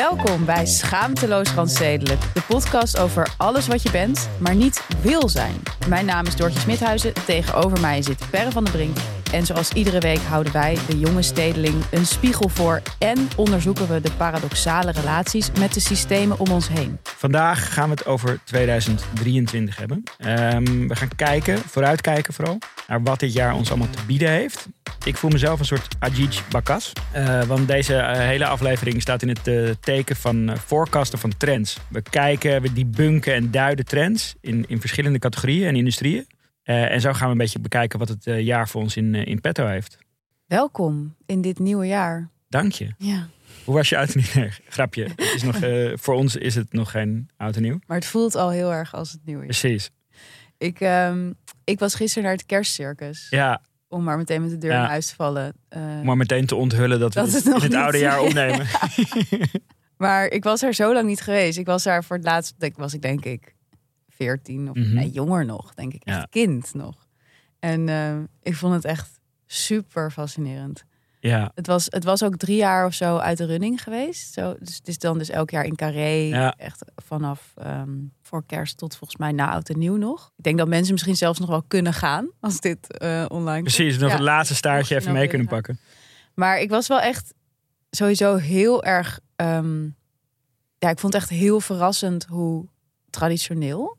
Welkom bij Schaamteloos Randstedelijk, de podcast over alles wat je bent, maar niet wil zijn. Mijn naam is Doortje Smithuizen, tegenover mij zit Perre van der Brink. En zoals iedere week houden wij, de jonge stedeling, een spiegel voor en onderzoeken we de paradoxale relaties met de systemen om ons heen. Vandaag gaan we het over 2023 hebben. Ehm, we gaan kijken, vooruitkijken vooral, naar wat dit jaar ons allemaal te bieden heeft. Ik voel mezelf een soort Ajij Bakas. eh, want deze eh, hele aflevering staat in het eh, teken van forecasten van trends. We kijken, we debunken en duiden trends in, in verschillende categorieën en industrieën. En zo gaan we een beetje bekijken wat het jaar voor ons in, in petto heeft. Welkom in dit nieuwe jaar. Dank je. Ja, Hoe was je oud en nieuw? Grapje. Is nog, voor ons is het nog geen oud en nieuw. maar het voelt al heel erg als het nieuwe jaar. Precies. Ik, ehm, ik was gisteren naar het kerstcircus. Ja, Om maar meteen met de deur Ja. in huis te vallen. Eh, om maar meteen te onthullen dat we Dat het het oude jaar opnemen. Maar ik was er zo lang niet geweest. Ik was daar voor het laatst, denk- was ik denk ik 14 of Mhm. nee, jonger nog, denk ik. Echt Ja. kind nog. En eh, ik vond het echt super fascinerend. Ja, Het was, het was ook drie jaar of zo uit de running geweest. Zo, dus het is dan dus elk jaar in Carré. Ja. Echt vanaf ehm, voor kerst tot volgens mij na oud en nieuw nog. Ik denk dat mensen misschien zelfs nog wel kunnen gaan als dit eh, online komt. precies. Nog Ja. het laatste staartje je even mee kunnen gaan. pakken. Maar ik was wel echt sowieso heel erg. ehm, ja, ik vond het echt heel verrassend hoe traditioneel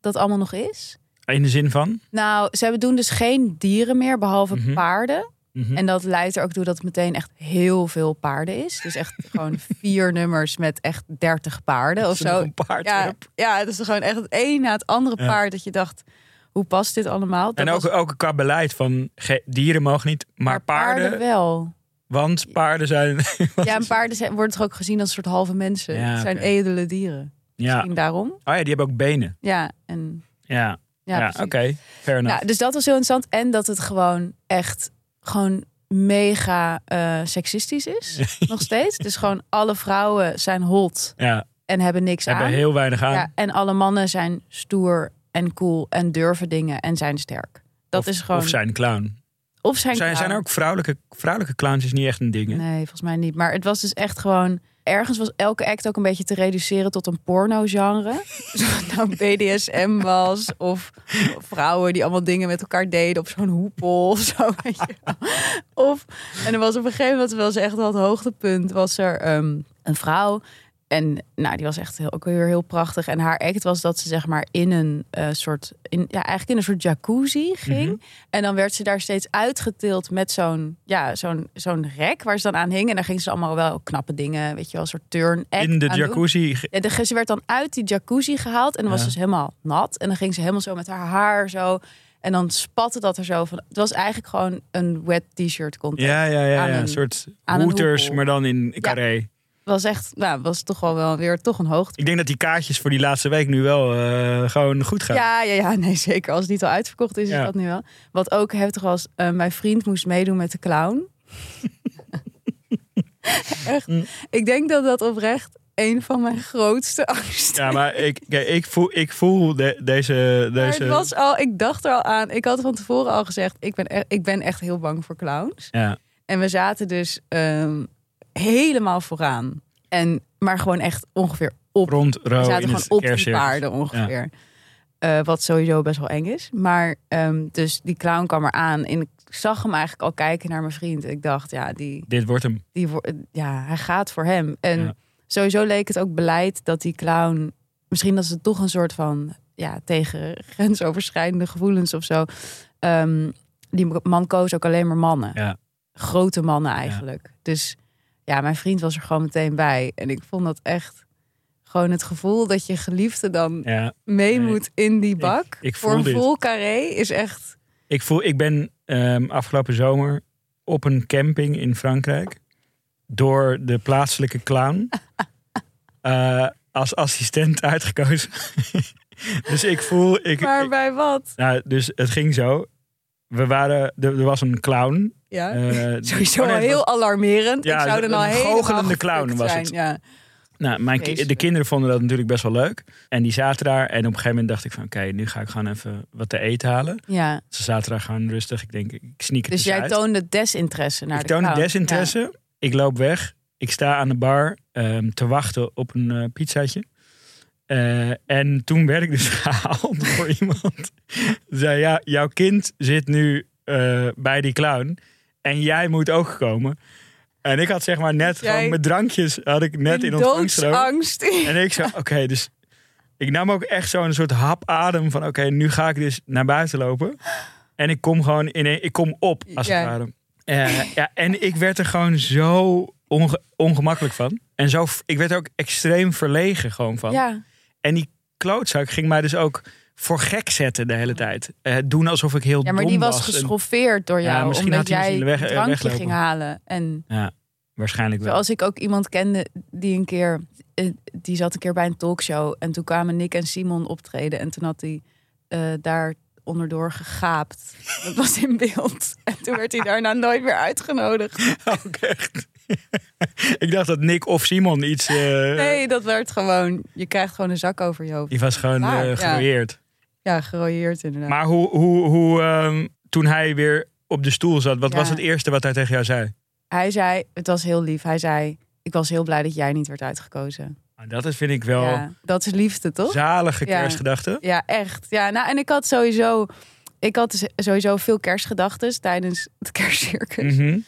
dat allemaal nog is. In de zin van? Nou, ze doen dus geen dieren meer, behalve Mhm. paarden. Mhm. En dat leidt er ook toe dat het meteen echt heel veel paarden is. Dus echt gewoon vier nummers met echt dertig paarden of zo. Paard Ja, ja, het is gewoon echt het een na het andere Ja. paard dat je dacht, hoe past dit allemaal? Dat En ook, was- ook qua beleid van dieren mogen niet, maar, paarden, wel. Want paarden zijn... Ja, en paarden zijn, worden toch ook gezien als een soort halve mensen. Ja, het zijn edele dieren. ja. Misschien daarom. Oh ja, die hebben ook benen. Ja, en Ja, ja, oké. Fair enough. Ja, dus dat was heel interessant. En dat het gewoon echt gewoon mega eh, seksistisch is. nog steeds. Dus gewoon alle vrouwen zijn hot Ja, en hebben niks hebben aan. heel weinig aan. Ja, en alle mannen zijn stoer en cool en durven dingen en zijn sterk. Dat of, is gewoon. Of zijn clown. of zijn, Zijn, zijn er ook vrouwelijke, vrouwelijke clowns is niet echt een ding, hè? Nee, volgens mij niet. Maar het was dus echt gewoon. Ergens was elke act ook een beetje te reduceren tot een porno-genre. Het nou BDSM was. Of vrouwen die allemaal dingen met elkaar deden op zo'n hoepel of zo. Weet je wel. Of, en er was op een gegeven moment, was echt wel het hoogtepunt, was er ehm, een vrouw. En nou, die was echt heel, ook weer heel prachtig. En haar act was dat ze zeg maar in een eh, soort, in, ja, eigenlijk in een soort jacuzzi ging. Mhm. En dan werd ze daar steeds uitgetild met zo'n ja, zo'n zo'n rek waar ze dan aan hing. En daar ging ze allemaal wel knappe dingen, weet je wel, een soort turn act In de jacuzzi. Ja, de, ze werd dan uit die jacuzzi gehaald en dan was ze dus helemaal nat. En dan ging ze helemaal zo met haar haar zo. En dan spatte dat er zo van. Het was eigenlijk gewoon een wet t-shirt contest. Ja, ja, ja. ja. een- Een soort hooters, maar dan in carré. Was echt, nou, was toch wel, wel weer toch een hoogte. Ik denk dat die kaartjes voor die laatste week nu wel eh, gewoon goed gaan. Ja, ja, ja, nee, zeker. Als het niet al uitverkocht is, Ja. is dat nu wel. Wat ook heftig was, eh, mijn vriend moest meedoen met de clown. Echt. Mm. Ik denk dat dat oprecht een van mijn grootste angsten Ja, maar ik, ik voel, ik voel de- deze... Deze het was al, ik dacht er al aan. Ik had van tevoren al gezegd, ik ben, echt, ik ben echt heel bang voor clowns. ja. En we zaten dus ehm, helemaal vooraan. En, maar gewoon echt ongeveer op. Rond We zaten gewoon op die paarden ongeveer. Eh, wat sowieso best wel eng is. Maar ehm, dus die clown kwam eraan. En ik zag hem eigenlijk al kijken naar mijn vriend. Ik dacht, ja, die, Dit wordt hem. die, ja hij gaat voor hem. En Ja. sowieso leek het ook beleid dat die clown... Misschien dat ze toch een soort van... Ja, tegen grensoverschrijdende gevoelens of zo. Ehm, die man koos ook alleen maar mannen. Ja. Grote mannen eigenlijk. Dus ja, mijn vriend was er gewoon meteen bij. En ik vond dat echt gewoon het gevoel dat je geliefde dan Ja. mee Nee. moet in die bak. ik voor een vol carré is echt... Ik, voel, ik ben ehm, afgelopen zomer op een camping in Frankrijk door de plaatselijke clown eh, als assistent uitgekozen. dus ik voel. Ik, Maar bij wat? nou, dus het ging zo. We waren, er, er was een clown. Ja. eh, Sowieso oh nee, heel alarmerend. Ja, ik zou een- dan al goochelende gefukt clown was zijn. het. Ja. Nou, mijn ki- de kinderen vonden dat natuurlijk best wel leuk. En die zaten daar. En op een gegeven moment dacht ik van... Oké, nu ga ik gewoon even wat te eten halen. ja. Ze zaten daar gewoon rustig. Ik denk, ik sneak het Dus jij uit. toonde desinteresse naar ik de toonde clown. desinteresse. Ik loop weg. Ik sta aan de bar ehm, te wachten op een eh pizzaatje. Eh, en toen werd ik dus gehaald door iemand. Zei, ja, jouw kind zit nu bij die clown. En jij moet ook komen. En ik had zeg maar net Jij- gewoon mijn drankjes had ik Ja. net in ontvangst genomen. doodsangst. En ik zo, oké, dus ik nam ook echt zo'n soort hap adem van, oké, nu ga ik dus naar buiten lopen. En ik kom gewoon in een, ik kom op, als Ja. het ware. Eh, ja, en ik werd er gewoon zo onge- ongemakkelijk van. En zo, ik werd er ook extreem verlegen gewoon van. Ja. En die klootzak ging mij dus ook voor gek zetten de hele tijd. Eh, doen alsof ik heel ja, maar dom die was was. En- geschoffeerd door Ja, jou. misschien omdat jij weg- een drankje weglopen. ging halen. En waarschijnlijk wel. zoals ik ook iemand kende die een keer... eh, Die zat een keer bij een talkshow. En toen kwamen Nick en Simon optreden. En toen had hij eh, daar onderdoor gegaapt. Dat was in beeld. En toen werd hij daarna nooit meer uitgenodigd. Ook echt. ik dacht dat Nick of Simon iets... eh, Nee, dat werd gewoon... Je krijgt gewoon een zak over je hoofd. Die was gewoon eh ja. Ja, gerooieerd inderdaad. Maar hoe, hoe, hoe ehm, toen hij weer op de stoel zat, wat Ja. was het eerste wat hij tegen jou zei? Hij zei, het was heel lief. Hij zei, ik was heel blij dat jij niet werd uitgekozen. Nou, Dat is, vind ik wel Ja, dat is liefde, toch? zalige Ja. kerstgedachte. Ja, echt. Ja, nou, en ik had sowieso, ik had sowieso veel kerstgedachten tijdens het kerstcircus. Mhm.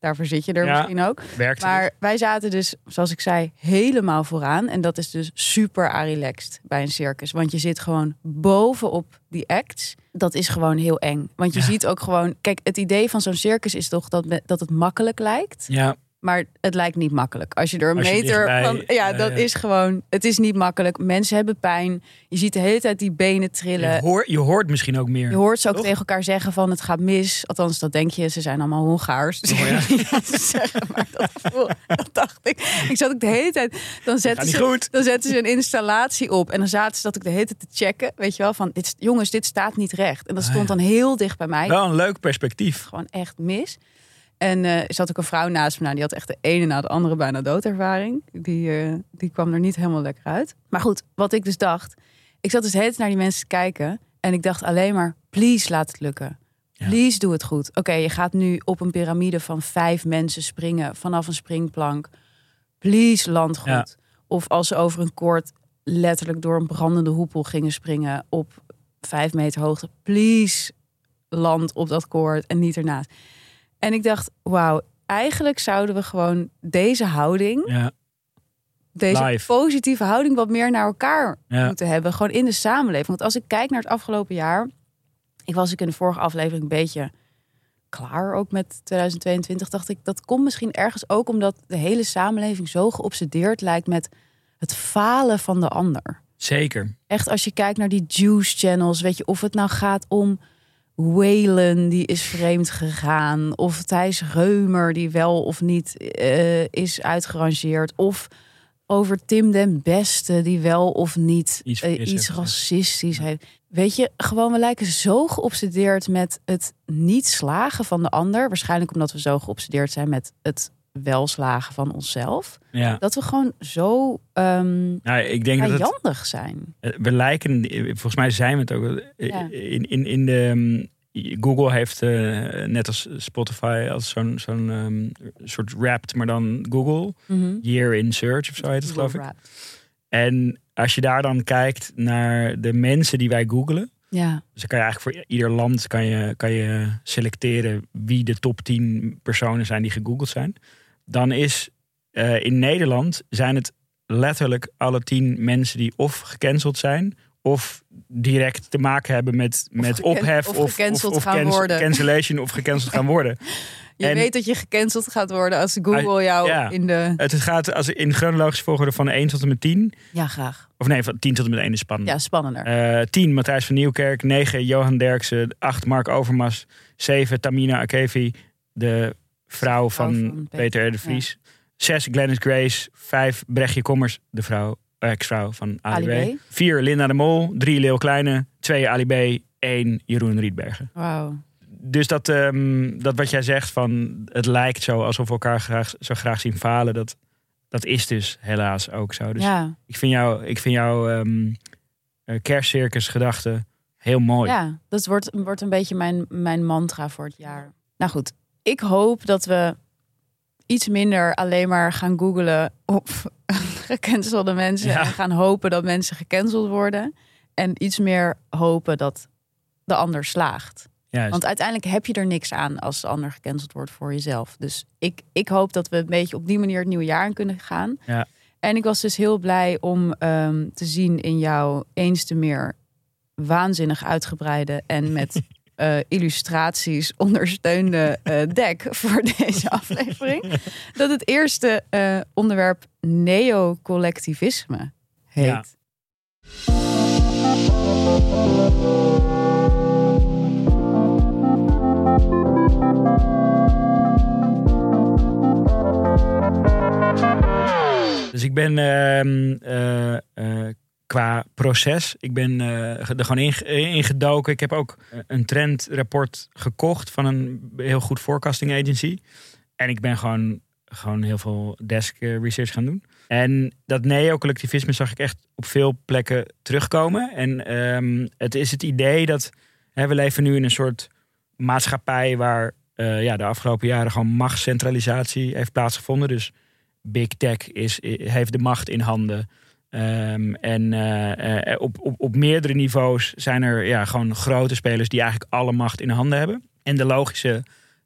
Daarvoor zit je er Ja. misschien ook. Werkt Maar wij zaten dus, zoals ik zei, helemaal vooraan. En dat is dus super relaxed bij een circus. Want je zit gewoon bovenop die acts. Dat is gewoon heel eng. Want je Ja. ziet ook gewoon... Kijk, het idee van zo'n circus is toch dat, dat het makkelijk lijkt. Ja, Maar het lijkt niet makkelijk. Als je er een je meter dichtbij- van... Ja, ja, dat ja. is gewoon... Het is niet makkelijk. Mensen hebben pijn. Je ziet de hele tijd die benen je, trillen. hoort, je hoort misschien ook meer. Je hoort ze ook Toch? tegen elkaar zeggen van het gaat mis. Althans, dat denk je. Ze zijn allemaal Hongaars. Oh, ja. ik ze zeggen, maar dat, gevoel, dat dacht ik. Ik zat ook de hele tijd... Dan zetten, ze, goed. dan zetten ze een installatie op. En dan zaten ze dat ook de hele tijd te checken. Weet je wel, van dit, jongens, dit staat niet recht. En dat Ah, stond ja. dan heel dicht bij mij Wel een leuk perspectief. gewoon echt mis. En er zat ook een vrouw naast me. Nou, die had echt de ene na de andere bijna doodervaring. Die, eh, die kwam er niet helemaal lekker uit. Maar goed, wat ik dus dacht. Ik zat dus de hele tijd naar die mensen te kijken. En ik dacht alleen maar, please laat het lukken. Ja. Please doe het goed. Oké, je gaat nu op een piramide van vijf mensen springen vanaf een springplank. Please land goed. Ja. Of als ze over een koord letterlijk door een brandende hoepel gingen springen op vijf meter hoogte. Please land op dat koord en niet ernaast. En ik dacht, wauw, eigenlijk zouden we gewoon deze houding, Ja, deze Live. positieve houding, wat meer naar elkaar ja. moeten hebben. Gewoon in de samenleving. Want als ik kijk naar het afgelopen jaar, ik was ik in de vorige aflevering een beetje klaar ook met 2022. Dacht ik, dat komt misschien ergens ook omdat de hele samenleving zo geobsedeerd lijkt met het falen van de ander zeker. echt als je kijkt naar die juice channels, weet je, of het nou gaat om Whalen die is vreemd gegaan, of Thijs Reumer die wel of niet eh, is uitgerangeerd, of over Tim den Beste die wel of niet Iets eh, iets racistisch heeft. Weet je, gewoon we lijken zo geobsedeerd met het niet slagen van de ander, waarschijnlijk omdat we zo geobsedeerd zijn met het wel slagen van onszelf, Ja. dat we gewoon zo ehm Nou, ik denk dat het, zijn. Eh, we lijken, volgens mij zijn we het ook. eh, Ja. In, in, in de, mm, Google heeft eh, net als Spotify als zo'n zo'n ehm, soort Wrapped, maar dan Google. Mhm. Year in Search of zo heet het geloof ik. En als je daar dan kijkt naar de mensen die wij googelen. Ja. Dus dan kan je eigenlijk voor ieder land kan je, kan je selecteren wie de top 10 personen zijn die gegoogeld zijn. Dan is eh, in Nederland zijn het letterlijk alle 10 mensen die of gecanceld zijn. Of direct te maken hebben met, met ophef of of, gecanceld of, of gaan worden. cancellation of gecanceld gaan worden. Je En- weet dat je gecanceld gaat worden als Google jou ja. in de... Het gaat als in chronologische volgorde van 1 tot en met 10. Ja, graag. Of nee, van 10 tot en met 1 is spannend. Ja, spannender. Eh 10 Matthijs van Nieuwkerk, 9 Johan Derksen, 8 Mark Overmars, 7 Tamina Akevi, de vrouw van, van Peter, R. de Vries. 6 Glennis Grace, 5 Brechtje Kommers, de vrouw, ex-vrouw van Ali, Ali B. B. 4 Linda de Mol, 3 Leeuw Kleine, 2 Ali B, 1 Jeroen Rietbergen. Wauw. Dus dat, ehm, dat wat jij zegt van het lijkt zo alsof we elkaar graag, zo graag zien falen, dat, dat is dus helaas ook zo. Dus Ja. ik vind jou, ik vind jouw ehm eh, kerstcircus gedachte heel mooi. ja, dat wordt, wordt een beetje mijn, mijn mantra voor het jaar. Nou goed, ik hoop dat we iets minder alleen maar gaan googlen op gecancelde mensen. Ja. En gaan hopen dat mensen gecanceld worden. En iets meer hopen dat de ander slaagt. Juist. Want uiteindelijk heb je er niks aan als de ander gecanceld wordt voor jezelf. Dus ik, ik hoop dat we een beetje op die manier het nieuwe jaar in kunnen gaan. Ja. En ik was dus heel blij om ehm, te zien in jouw eens te meer waanzinnig uitgebreide en met eh, illustraties ondersteunde eh deck voor deze aflevering. Dat het eerste eh, onderwerp neocollectivisme heet. Dus ik ben ehm, eh, eh, qua proces, ik ben eh, er gewoon in, ingedoken. Ik heb ook een trendrapport gekocht van een heel goed forecasting agency. En ik ben gewoon, gewoon heel veel desk eh, research gaan doen. En dat neo-collectivisme zag ik echt op veel plekken terugkomen. En ehm, het is het idee dat hè, we leven nu in een soort maatschappij waar eh, ja, de afgelopen jaren gewoon machtscentralisatie heeft plaatsgevonden. Dus big tech is, heeft de macht in handen. Ehm, en eh, eh, op, op, op meerdere niveaus zijn er ja, gewoon grote spelers die eigenlijk alle macht in handen hebben. En de logische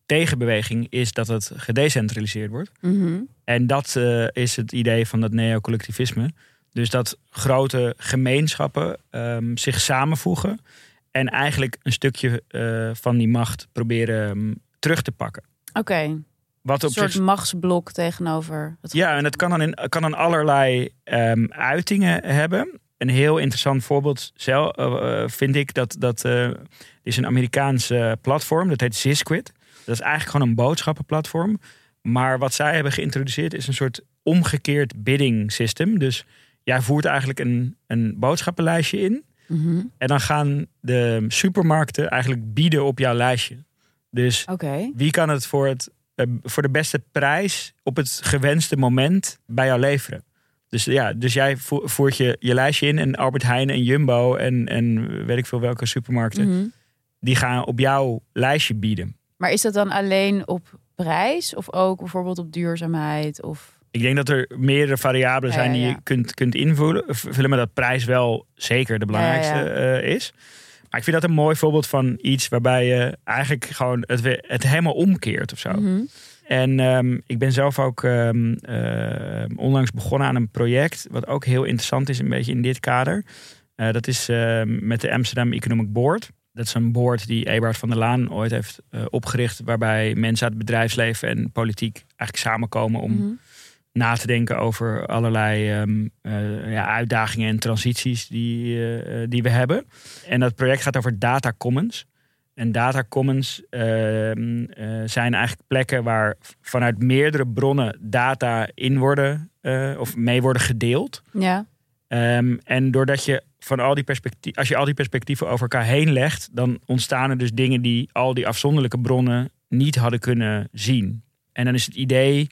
tegenbeweging is dat het gedecentraliseerd wordt. Mhm. En dat eh, is het idee van dat neocollectivisme. Dus dat grote gemeenschappen ehm, zich samenvoegen en eigenlijk een stukje van die macht proberen ehm, terug te pakken. Oké, Wat een op soort zich, machtsblok tegenover het ja, en dat kan dan, in, kan dan allerlei ehm, uitingen hebben. Een heel interessant voorbeeld zelf, eh, eh, vind ik dat dat eh, is een Amerikaans eh, platform. Dat heet Zisquid. Dat is eigenlijk gewoon een boodschappenplatform. Maar wat zij hebben geïntroduceerd is een soort omgekeerd bidding system. Dus jij voert eigenlijk een, een boodschappenlijstje in. Mhm. En dan gaan de supermarkten eigenlijk bieden op jouw lijstje. Dus wie kan het voor, het voor de beste prijs op het gewenste moment bij jou leveren? Dus ja, dus jij vo- voert je, je lijstje in en Albert Heijn en Jumbo en, en weet ik veel welke supermarkten, Mhm. die gaan op jouw lijstje bieden. Maar is dat dan alleen op prijs of ook bijvoorbeeld op duurzaamheid? Of... Ik denk dat er meerdere variabelen Ja, zijn ja, die je kunt, kunt invullen, vullen, maar dat prijs wel zeker de belangrijkste eh, is. Maar ik vind dat een mooi voorbeeld van iets waarbij je eigenlijk gewoon het, weer- het helemaal omkeert of zo. Mhm. En ehm, ik ben zelf ook ehm, eh, onlangs begonnen aan een project, wat ook heel interessant is, een beetje in dit kader. Eh, dat is ehm, met de Amsterdam Economic Board. Dat is een board die Eberhard van der Laan ooit heeft eh, opgericht, waarbij mensen uit het bedrijfsleven en politiek eigenlijk samenkomen om Mhm. Na te denken over allerlei ehm, eh, ja, uitdagingen en transities die, eh, eh, die we hebben. En dat project gaat over data commons. En data commons ehm, eh, zijn eigenlijk plekken waar vanuit meerdere bronnen data in worden of mee worden gedeeld. Ja. Ehm, en doordat je van al die perspectieven, als je al die perspectieven over elkaar heen legt, dan ontstaan er dus dingen die al die afzonderlijke bronnen niet hadden kunnen zien. En dan is het idee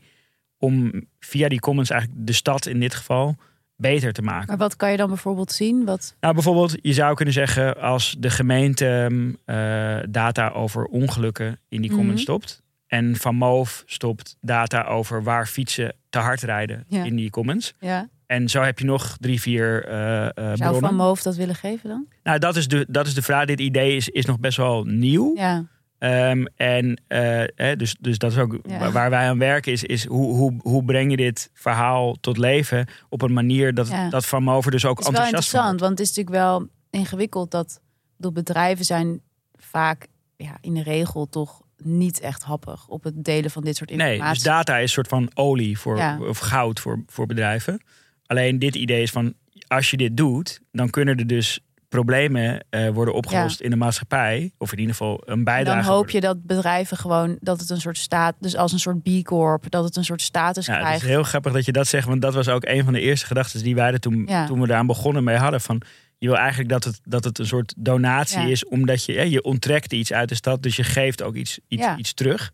om via die commons eigenlijk de stad in dit geval beter te maken. Maar wat kan je dan bijvoorbeeld zien? Wat... Nou, bijvoorbeeld, je zou kunnen zeggen als de gemeente ehm, eh, data over ongelukken in die commons Mhm. stopt. En Van Moof stopt data over waar fietsen te hard rijden Ja. in die commons. Ja. En zo heb je nog drie, vier eh, Zou bronnen. Van Moof dat willen geven dan? Nou, dat is, de, dat is de vraag. Dit idee is, is nog best wel nieuw. Ja. Ehm, en eh, hè, dus, dus dat is ook Ja. waar wij aan werken. Is, is hoe, hoe, hoe breng je dit verhaal tot leven op een manier dat, Ja. dat Van Mover dus ook Het is wel enthousiast interessant, want het is natuurlijk wel ingewikkeld dat de bedrijven zijn vaak ja, in de regel toch niet echt happig op het delen van dit soort wordt. Nee, informatie. dus data is een soort van olie voor, Ja. of goud voor, voor bedrijven. Alleen dit idee is van, als je dit doet, dan kunnen er dus problemen eh, worden opgelost in de maatschappij. Of in ieder geval een En bijdrage. dan hoop worden. je dat bedrijven gewoon dat het een soort staat, dus als een soort B Corp, dat het een soort status Ja, het krijgt. is heel grappig dat je dat zegt, want dat was ook een van de eerste gedachten die wij er toen, Ja. toen we eraan begonnen mee hadden. Van, je wil eigenlijk dat het, dat het een soort donatie is, omdat je, hè, je onttrekt iets uit de stad, dus je geeft ook iets, iets, iets terug.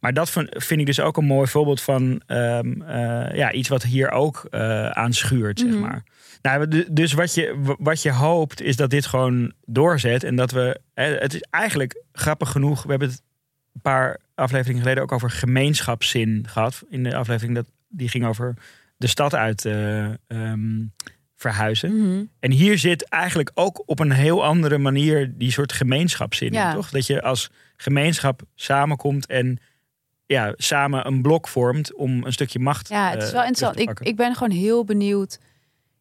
Maar dat vind, ik dus ook een mooi voorbeeld van ehm, eh, ja, iets wat hier ook eh aan schuurt, zeg Mhm. maar. Nou, du- dus wat je, wat je hoopt is dat dit gewoon doorzet en dat we. Het is eigenlijk grappig genoeg. We hebben het een paar afleveringen geleden ook over gemeenschapszin gehad. In de aflevering dat die ging over de stad uit eh, ehm, verhuizen. Mhm. En hier zit eigenlijk ook op een heel andere manier die soort gemeenschapszin in, Ja. toch? Dat je als gemeenschap samenkomt en ja, samen een blok vormt om een stukje macht Ja, het is eh, wel te interessant. Ik, ik ben gewoon heel benieuwd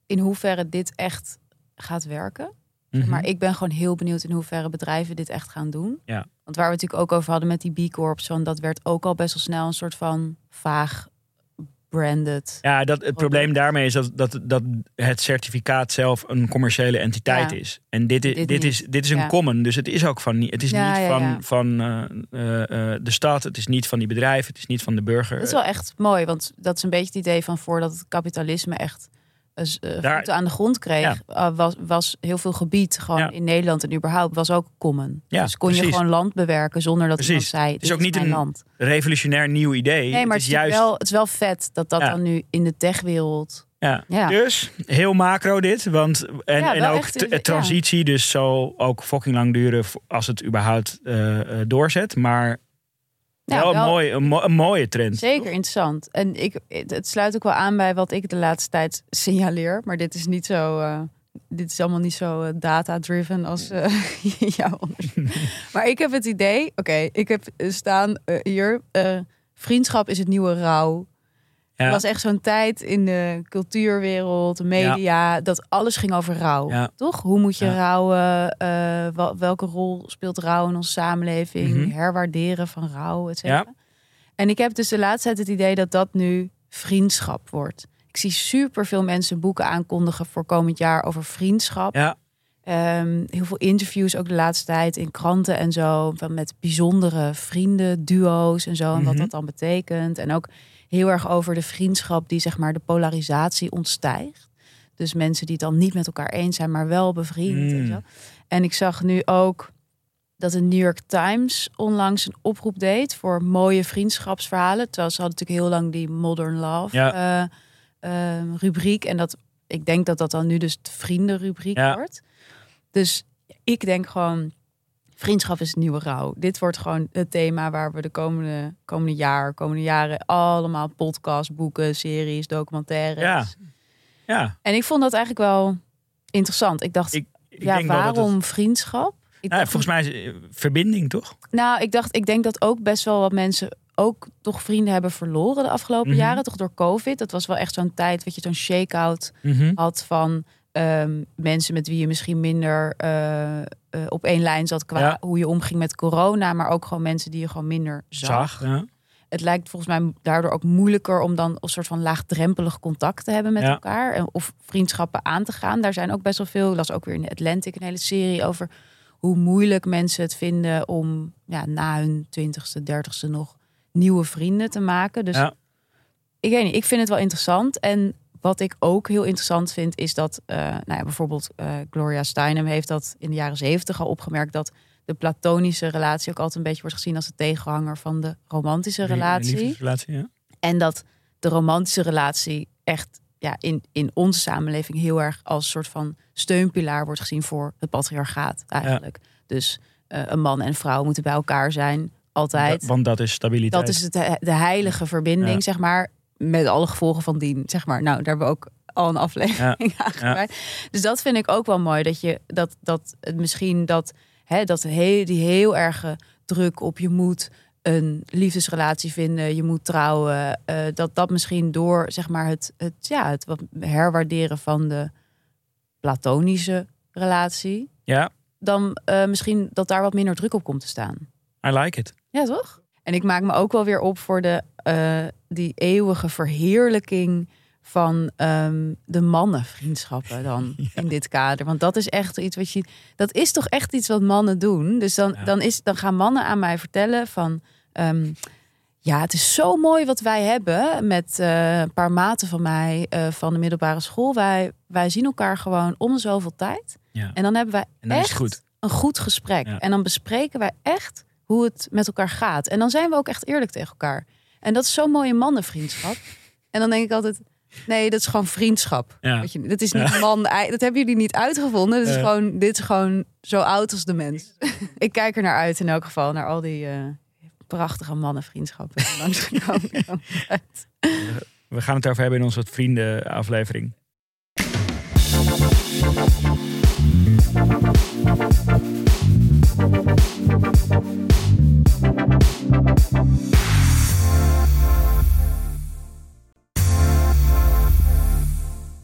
in hoeverre dit echt gaat werken. Mhm. Maar ik ben gewoon heel benieuwd in hoeverre bedrijven dit echt gaan doen. Ja. Want waar we het natuurlijk ook over hadden met die B Corps, van dat werd ook al best wel snel een soort van vaag branded. Ja, dat, het probleem daarmee is dat, dat, dat het certificaat zelf een commerciële entiteit Ja. is. En dit, is Dit dit, is, dit is een Ja. common, dus het is ook van niet. Het is Ja, niet van, van eh, eh, eh, de stad, het is niet van die bedrijven, het is niet van de burger. Dat is wel echt mooi, want dat is een beetje het idee van voordat het kapitalisme echt Daar- voeten aan de grond kreeg, Ja. eh, was, was heel veel gebied gewoon Ja. in Nederland en überhaupt was ook common. Ja, dus kon je gewoon land bewerken zonder dat Precies. iemand zei, is dit ook niet een land. Revolutionair nieuw idee. Nee, maar het is het is, juist. wel, het is wel vet dat dat dan nu in de techwereld... Ja. Ja. Dus heel macro dit. Want, en, Ja, en ook echt, transitie, dus zal ook fucking lang duren als het überhaupt eh, eh, doorzet. Maar Ja, wel, wel- Een, mooie, een, mo- een mooie trend. Zeker interessant. En ik, het sluit ook wel aan bij wat ik de laatste tijd signaleer. Maar dit is niet zo. eh, dit is allemaal niet zo eh, data-driven als eh, jouw onderzoek. maar ik heb het idee. Oké, ik heb staan hier. vriendschap is het nieuwe rouw. Ja. Er was echt zo'n tijd in de cultuurwereld, de media, dat alles ging over rouw. Ja. Toch? Hoe moet je rouwen? Eh, wel- welke rol speelt rouw in onze samenleving? Mhm. Herwaarderen van rouw, et cetera. En ik heb dus de laatste tijd het idee dat dat nu vriendschap wordt. Ik zie super veel mensen boeken aankondigen voor komend jaar over vriendschap. Ja. Ehm, heel veel interviews ook de laatste tijd in kranten en zo. Van met bijzondere vrienden, duo's en zo. En wat Mhm. dat dan betekent. En ook heel erg over de vriendschap die zeg maar de polarisatie ontstijgt. Dus mensen die het dan niet met elkaar eens zijn, maar wel bevriend. En, Mm. zo. en ik zag nu ook dat de New York Times onlangs een oproep deed voor mooie vriendschapsverhalen. Terwijl ze hadden natuurlijk heel lang die Modern Love Ja. eh, eh, rubriek. En dat ik denk dat dat dan nu dus de vriendenrubriek Ja. wordt. Dus ik denk gewoon, vriendschap is het nieuwe rouw. Dit wordt gewoon het thema waar we de komende, komende jaar, komende jaren allemaal podcasts, boeken, series, documentaires. Ja. Ja. En ik vond dat eigenlijk wel interessant. Ik dacht, Ik, ik ja, dat waarom het, vriendschap? Ik nou, dacht, volgens mij is eh, verbinding, toch? nou, ik dacht, ik denk dat ook best wel wat mensen ook toch vrienden hebben verloren de afgelopen Mhm. jaren, toch door COVID. Dat was wel echt zo'n tijd, weet je, zo'n shake-out Mhm. had van ehm, mensen met wie je misschien minder eh, eh, op één lijn zat qua Ja. hoe je omging met corona, maar ook gewoon mensen die je gewoon minder zag. Zag. Ja. Het lijkt volgens mij daardoor ook moeilijker om dan een soort van laagdrempelig contact te hebben met Ja. elkaar en- of vriendschappen aan te gaan. Daar zijn ook best wel veel. Ik las ook weer in de Atlantic een hele serie over hoe moeilijk mensen het vinden om ja, na hun twintigste, dertigste nog nieuwe vrienden te maken. Dus Ja. ik weet niet, ik vind het wel interessant. En wat ik ook heel interessant vind, is dat eh, nou ja, bijvoorbeeld eh, Gloria Steinem heeft dat in de jaren zeventig al opgemerkt dat de platonische relatie ook altijd een beetje wordt gezien als de tegenhanger van de romantische relatie. ja. En dat de romantische relatie echt ja, in, in onze samenleving heel erg als soort van steunpilaar wordt gezien voor het patriarchaat eigenlijk. Dus eh, een man en vrouw moeten bij elkaar zijn, altijd. Want dat is stabiliteit. Dat is het, de heilige verbinding, Ja. zeg maar. Met alle gevolgen van dien, zeg maar. Nou, daar hebben we ook al een aflevering aangeweid. Dus dat vind ik ook wel mooi. Dat je dat, dat het misschien dat, hè, dat heel, die heel erge druk op je moet een liefdesrelatie vinden, je moet trouwen. eh, dat dat misschien door zeg maar het, het, ja, het wat herwaarderen van de platonische relatie, Ja, dan eh, misschien dat daar wat minder druk op komt te staan. I like it. Ja, toch? En ik maak me ook wel weer op voor de, eh, die eeuwige verheerlijking van ehm, de mannenvriendschappen dan in dit kader. Want dat is echt iets wat je. Dat is toch echt iets wat mannen doen. Dus dan, Ja. dan, is, dan gaan mannen aan mij vertellen van. ehm, ja, het is zo mooi wat wij hebben met eh, een paar maten van mij eh, van de middelbare school. Wij, wij zien elkaar gewoon om zoveel tijd. Ja. En dan hebben wij En dan is echt goed. een goed gesprek. En dan bespreken wij echt hoe het met elkaar gaat. En dan zijn we ook echt eerlijk tegen elkaar. En dat is zo'n mooie mannenvriendschap. En dan denk ik altijd, nee, dat is gewoon vriendschap. Ja. Weet je, dat is niet man, dat hebben jullie niet uitgevonden. Dat is gewoon, dit is gewoon zo oud als de mens. ik kijk er naar uit in elk geval, naar al die eh, prachtige mannenvriendschappen. die langsgekomen zijn. We gaan het over hebben in onze vrienden aflevering.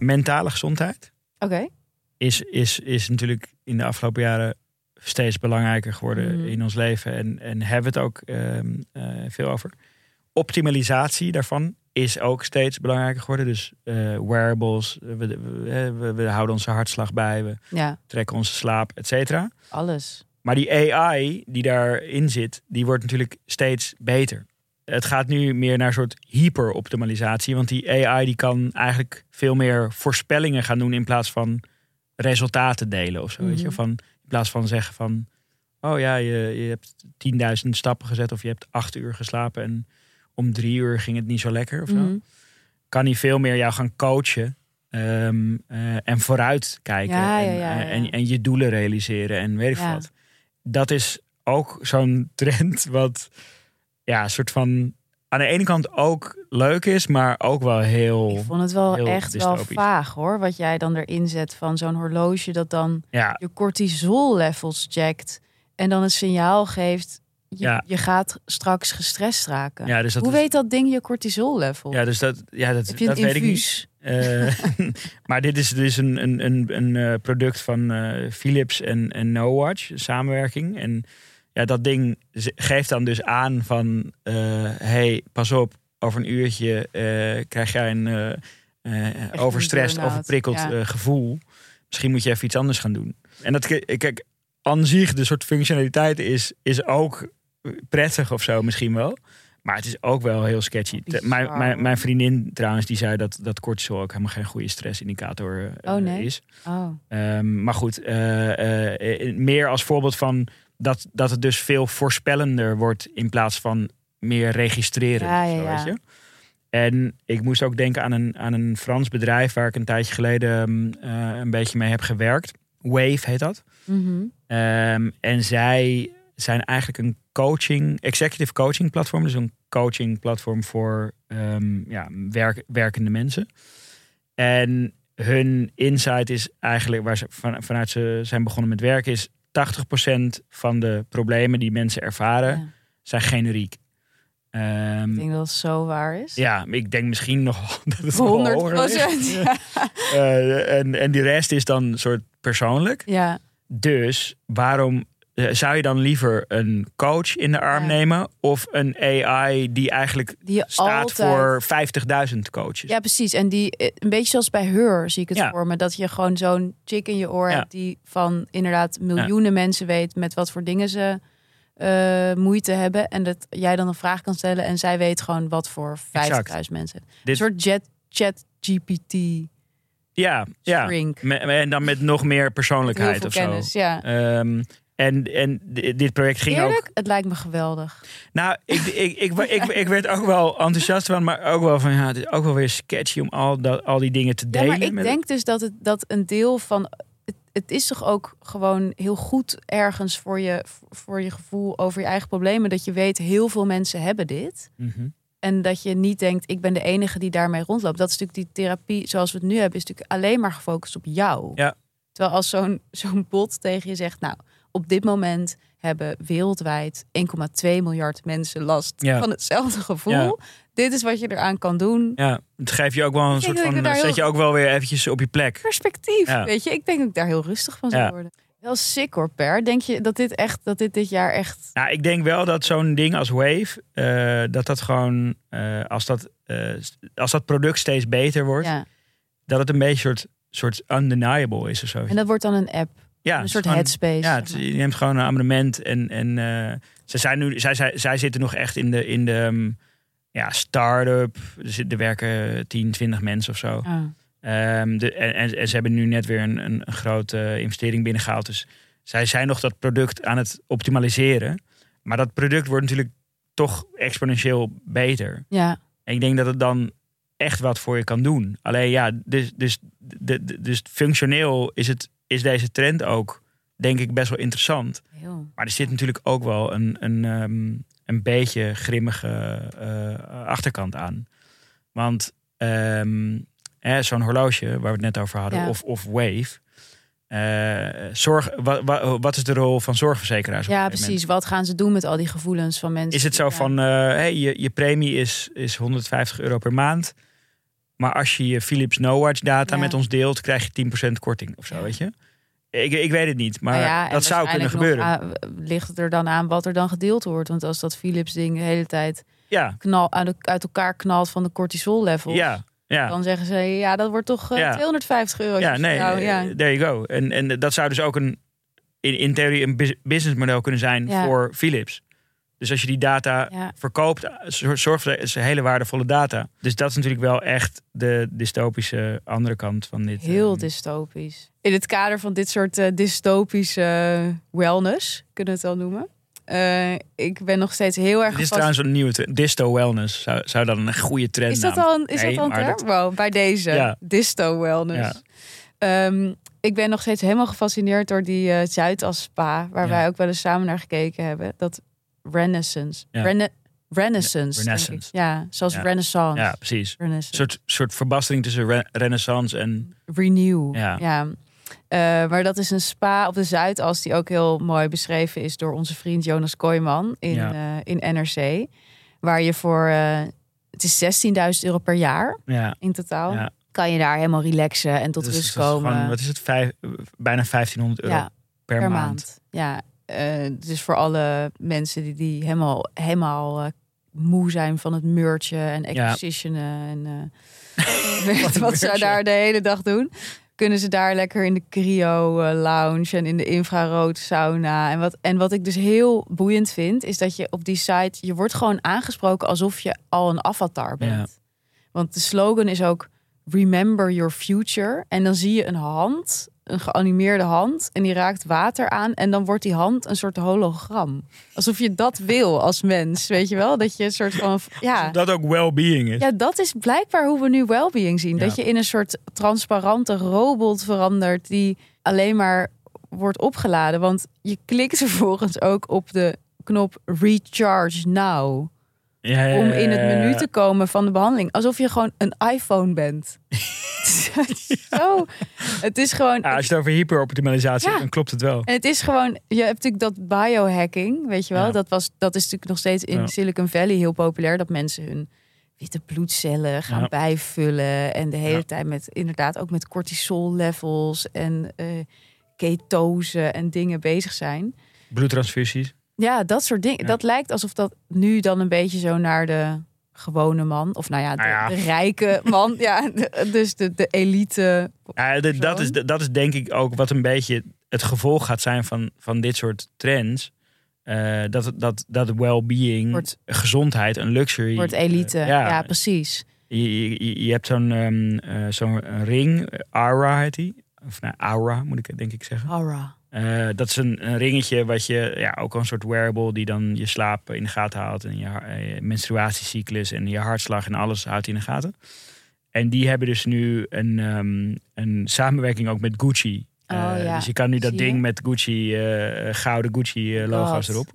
Mentale gezondheid Oké. is, is, is natuurlijk in de afgelopen jaren steeds belangrijker geworden Mhm. in ons leven. En, en hebben we het ook ehm, eh, veel over. Optimalisatie daarvan is ook steeds belangrijker geworden. Dus eh, wearables, we, we, we, we houden onze hartslag bij, we Ja, trekken onze slaap, et cetera. alles. Maar die AI die daarin zit, die wordt natuurlijk steeds beter. Het gaat nu meer naar een soort hyperoptimalisatie. Want die AI die kan eigenlijk veel meer voorspellingen gaan doen in plaats van resultaten delen of zo. Weet je? Mhm. Van, in plaats van zeggen van, oh ja, je, je hebt 10.000 stappen gezet of je hebt acht uur geslapen en om drie uur ging het niet zo lekker of zo. Mhm. Kan hij veel meer jou gaan coachen ehm, eh, en vooruit kijken Ja, en, ja, ja. eh, En, en je doelen realiseren en weet ik wat. Dat is ook zo'n trend wat ja, een soort van aan de ene kant ook leuk is, maar ook wel heel Ik vond het wel echt wel vaag hoor. Wat jij dan erin zet van zo'n horloge dat dan ja, je cortisol levels checkt. En dan het signaal geeft, je, Ja. je gaat straks gestrest raken. ja, dus dat Hoe is- weet dat ding je cortisol level? ja, dus dat, ja, dat, Heb je dat een weet ik niet. Eh, maar dit is dus een, een, een, een eh, product van eh, Philips en, en No Watch, samenwerking. En ja, dat ding geeft dan dus aan van, eh, hey, pas op, over een uurtje eh, krijg jij een eh, overstrest, overprikkeld ja. gevoel. Misschien moet je even iets anders gaan doen. En dat, kijk, aan zich, de soort functionaliteit is, is ook prettig of zo misschien wel. Maar het is ook wel heel sketchy. Mijn, mijn, vriendin trouwens, die zei dat, dat cortisol ook helemaal geen goede stressindicator eh, Oh, nee? is. Oh, Ehm, maar goed, meer als voorbeeld van dat, dat het dus veel voorspellender wordt in plaats van meer registreren. Ja, of ja, zo, ja. Weet je? En ik moest ook denken aan een, aan een Frans bedrijf waar ik een tijdje geleden mm, eh, een beetje mee heb gewerkt. Wave heet dat. mhm. Ehm, en zij zijn eigenlijk een coaching, executive coaching platform. Dus een coaching platform voor ehm, ja, werk, werkende mensen. En hun insight is eigenlijk, waar ze van, vanuit ze zijn begonnen met werken, is 80% van de problemen die mensen ervaren, Ja. zijn generiek. Ehm, Ik denk dat het zo waar is. ja, ik denk misschien nog dat het wel 100 hoger is. procent. Ja. Eh, en, en die rest is dan soort persoonlijk. ja. Dus waarom zou je dan liever een coach in de arm Ja. nemen of een AI die eigenlijk Die staat altijd... voor 50.000 coaches? Ja, precies. En die, eh, een beetje zoals bij Her zie ik het Ja. voor me. Dat je gewoon zo'n chick in je oor Ja. hebt die van inderdaad miljoenen mensen weet met wat voor dingen ze eh, moeite hebben. En dat jij dan een vraag kan stellen en zij weet gewoon wat voor 50.000 mensen. Een Dit- soort jet, chat GPT ja, ja. shrink. En dan met nog meer persoonlijkheid of zo. kennis, ja. Ehm, en, en di- dit project ging Eerlijk, ook. het lijkt me geweldig. Nou, ik, ik, ik, ik, ik, werd ook wel enthousiast van, maar ook wel van ja, het is ook wel weer sketchy om al, dat, al die dingen te Ja, delen. maar ik met- denk dus dat het dat een deel van. Het, het is toch ook gewoon heel goed ergens voor je, voor je gevoel over je eigen problemen. Dat je weet, heel veel mensen hebben dit. Mhm. En dat je niet denkt, ik ben de enige die daarmee rondloopt. Dat is natuurlijk die therapie zoals we het nu hebben, is natuurlijk alleen maar gefocust op jou. Ja. Terwijl als zo'n zo'n bot tegen je zegt, nou, op dit moment hebben wereldwijd 1,2 miljard mensen last Ja. van hetzelfde gevoel. Ja. Dit is wat je eraan kan doen. Ja, het geeft je ook wel een Ik soort van. Zet heel- je ook wel weer eventjes op je plek. Perspectief, Ja. weet je. Ik denk dat ik daar heel rustig van zou worden. Wel sick hoor, Per. Denk je dat dit echt, dat dit dit jaar echt... Nou, ik denk wel dat zo'n ding als Wave, eh, dat dat gewoon, eh, als, dat, eh, als dat product steeds beter wordt, dat het een beetje soort, soort undeniable is of zo. En dat wordt dan een app. Ja, een soort gewoon- headspace. Ja, het- je neemt gewoon een abonnement en, en eh, ze zijn nu, zij, zij, zij zitten nog echt in de, in de ehm, ja, start-up. Er, zit- er werken 10, 20 mensen of zo. Ah. Ehm, de, en, en, ze hebben nu net weer een, een, een grote investering binnengehaald. Dus zij zijn nog dat product aan het optimaliseren. Maar dat product wordt natuurlijk toch exponentieel beter. ja. En ik denk dat het dan echt wat voor je kan doen. Alleen ja, dus, dus, dus functioneel is, het, is deze trend ook, denk ik, best wel interessant. Heel. Maar er zit natuurlijk ook wel een, een, ehm, een beetje grimmige eh, achterkant aan. Want hè, zo'n horloge waar we het net over hadden, Ja. of, of Wave. eh, zorg, wa, wa- wat is de rol van zorgverzekeraars? Ja, precies. Wat gaan ze doen met al die gevoelens van mensen? is het zo Ja. van, eh, hey, je, je premie is, is 150 euro per maand. Maar als je je Philips No Watch data Ja. met ons deelt, krijg je 10% korting of zo, weet je? Ik, ik weet het niet, maar Nou ja, dat zou kunnen gebeuren. ah, ligt het er dan aan wat er dan gedeeld wordt? Want als dat Philips ding de hele tijd ja, knal, uit, elkaar knalt van de cortisol level, ja, ja. dan zeggen ze ja, dat wordt toch eh, Ja. 250 euro. Ja, nee, Nou, ja. eh, there you go. En, en dat zou dus ook een, in, in theorie een bus- businessmodel kunnen zijn voor Philips. Dus als je die data Ja. verkoopt, zor- zorgt voor is hele waardevolle data. Dus dat is natuurlijk wel echt de dystopische andere kant van dit. Heel ehm, dystopisch. In het kader van dit soort eh, dystopische wellness, kunnen we het wel noemen. Eh, ik ben nog steeds heel erg Dit is gevast- trouwens een nieuwe. Disto wellness zou, zou dan een goede trend Is dat al een, is Nee, dat al een maar term? dat- Wow, bij deze. Ja. Disto wellness. Ehm, ik ben nog steeds helemaal gefascineerd door die eh Zuidas spa, waar Ja. wij ook wel eens samen naar gekeken hebben. Dat Renaissance. Ja. Rena- Renaissance. Ja, zoals Ja. Renaissance. Ja, precies. Een soort, soort verbastering tussen re- renaissance en... Renew. Ja. Ja. Eh, maar dat is een spa op de Zuidas die ook heel mooi beschreven is door onze vriend Jonas Kooijman in, eh, in NRC. Waar je voor, eh, het is 16.000 euro per jaar Ja, in totaal. Kan je daar helemaal relaxen en tot Dus rust komen. gewoon, wat is het? Vijf, bijna 1500 euro per, per, maand. maand. Ja, dus voor alle mensen die, die helemaal, helemaal eh, moe zijn van het merchen en expositionen en eh, Wat wat ze daar de hele dag doen. Kunnen ze daar lekker in de cryo lounge en in de infrarood sauna. En wat, en wat ik dus heel boeiend vind, is dat je op die site, je wordt gewoon aangesproken alsof je al een avatar bent. Ja. Want de slogan is ook Remember Your Future. En dan zie je een hand, een geanimeerde hand, en die raakt water aan. En dan wordt die hand een soort hologram. Alsof je dat wil als mens, weet je wel? Dat je een soort van, ja. Dat ook well-being is. Ja, dat is blijkbaar hoe we nu wellbeing zien. Ja. Dat je in een soort transparante robot verandert die alleen maar wordt opgeladen. Want je klikt vervolgens ook op de knop Recharge Now. Ja, ja, Om in het menu te komen van de behandeling. Alsof je gewoon een iPhone bent. Zo. Het is gewoon... Als je het over hyperoptimalisatie hebt, dan klopt het wel. En het is gewoon, je hebt natuurlijk dat biohacking, weet je wel. Dat, was, dat is natuurlijk nog steeds in. Silicon Valley heel populair. Dat mensen hun witte bloedcellen gaan bijvullen. En de hele tijd met, inderdaad ook met cortisol levels en eh ketose en dingen bezig zijn. Bloedtransfusies. Ja, dat soort dingen. Ja. Dat lijkt alsof dat nu dan een beetje zo naar de gewone man. Of nou ja, de, Nou ja. de rijke man. ja, de- dus de, de elite. Ja, de- dat, is, dat is denk ik ook wat een beetje het gevolg gaat zijn van, van dit soort trends. Eh, dat, dat, dat well-being, Wordt- gezondheid, een luxury. Wordt elite. eh, ja. precies. Je, je, je hebt zo'n ehm, eh, zo'n ring, Aura heet die. Of nou, Aura moet ik denk ik zeggen. Aura. Eh, dat is een, een ringetje wat je, ja, ook een soort wearable die dan je slaap in de gaten houdt. En je, eh, je menstruatiecyclus en je hartslag en alles houdt in de gaten. En die hebben dus nu een, ehm, een samenwerking ook met Gucci. Oh, Eh, ja. Dus je kan nu dat ding met Gucci, gouden Gucci eh, logo's God. erop.